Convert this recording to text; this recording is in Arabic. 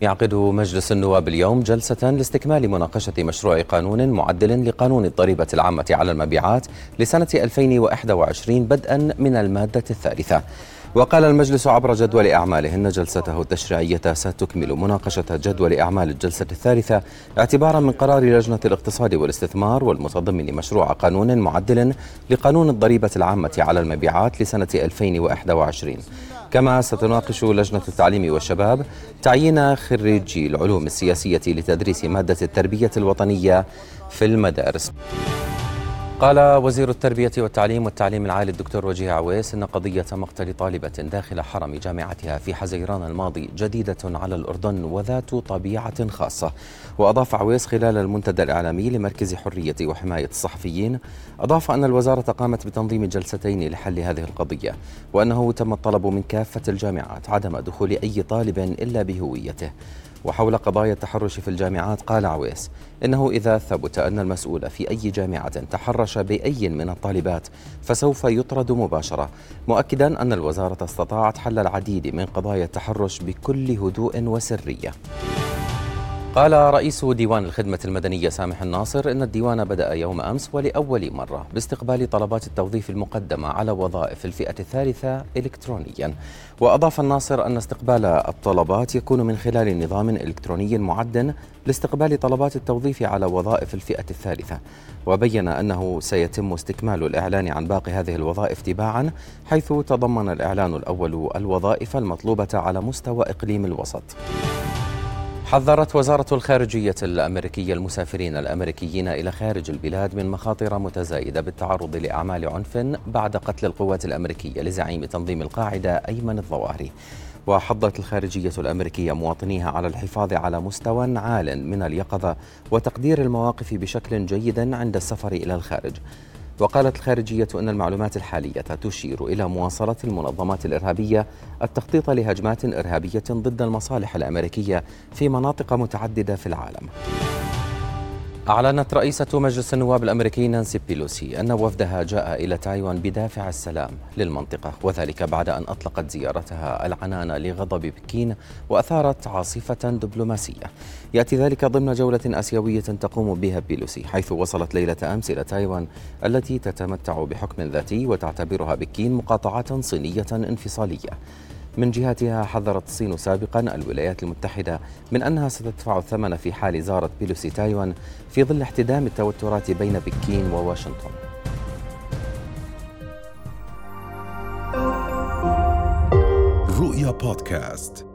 يعقد مجلس النواب اليوم جلسة لاستكمال مناقشة مشروع قانون معدل لقانون الضريبة العامة على المبيعات لسنة 2021 بدءا من المادة الثالثة. وقال المجلس عبر جدول أعماله أن جلسته التشريعية ستكمل مناقشة جدول أعمال الجلسة الثالثة اعتبارا من قرار لجنة الاقتصاد والاستثمار والمتضمن مشروع قانون معدل لقانون الضريبة العامة على المبيعات لسنة 2021 كما ستناقش لجنة التعليم والشباب تعيين خريجي العلوم السياسية لتدريس مادة التربية الوطنية في المدارس. قال وزير التربية والتعليم والتعليم العالي الدكتور وجيه عويس أن قضية مقتل طالبة داخل حرم جامعتها في حزيران الماضي جديدة على الأردن وذات طبيعة خاصة. وأضاف عويس خلال المنتدى الإعلامي لمركز حرية وحماية الصحفيين أضاف أن الوزارة قامت بتنظيم جلستين لحل هذه القضية وأنه تم الطلب من كافة الجامعات عدم دخول أي طالب إلا بهويته. وحول قضايا التحرش في الجامعات قال عويس إنه إذا ثبت أن المسؤول في أي جامعة تحرش بأي من الطالبات فسوف يطرد مباشرة مؤكدا أن الوزارة استطاعت حل العديد من قضايا التحرش بكل هدوء وسرية. قال رئيس ديوان الخدمة المدنية سامح الناصر إن الديوان بدأ يوم أمس ولأول مرة باستقبال طلبات التوظيف المقدمة على وظائف الفئة الثالثة إلكترونيا. وأضاف الناصر أن استقبال الطلبات يكون من خلال نظام إلكتروني معد لاستقبال طلبات التوظيف على وظائف الفئة الثالثة. وبين أنه سيتم استكمال الإعلان عن باقي هذه الوظائف تباعا حيث تضمن الإعلان الأول الوظائف المطلوبة على مستوى إقليم الوسط. حذرت وزارة الخارجية الأمريكية المسافرين الأمريكيين إلى خارج البلاد من مخاطر متزايدة بالتعرض لأعمال عنف بعد قتل القوات الأمريكية لزعيم تنظيم القاعدة أيمن الظواهري. وحضت الخارجية الأمريكية مواطنيها على الحفاظ على مستوى عال من اليقظة وتقدير المواقف بشكل جيد عند السفر إلى الخارج. وقالت الخارجية أن المعلومات الحالية تشير إلى مواصلة المنظمات الإرهابية التخطيط لهجمات إرهابية ضد المصالح الأمريكية في مناطق متعددة في العالم. أعلنت رئيسة مجلس النواب الأمريكي نانسي بيلوسي أن وفدها جاء إلى تايوان بدافع السلام للمنطقة وذلك بعد أن أطلقت زيارتها العنان لغضب بكين وأثارت عاصفة دبلوماسية. يأتي ذلك ضمن جولة آسيوية تقوم بها بيلوسي حيث وصلت ليلة أمس إلى تايوان التي تتمتع بحكم ذاتي وتعتبرها بكين مقاطعة صينية انفصالية. من جهتها حذرت الصين سابقا الولايات المتحدة من أنها ستدفع الثمن في حال زارت بيلوسي تايوان في ظل احتدام التوترات بين بكين وواشنطن. رؤيا بودكاست.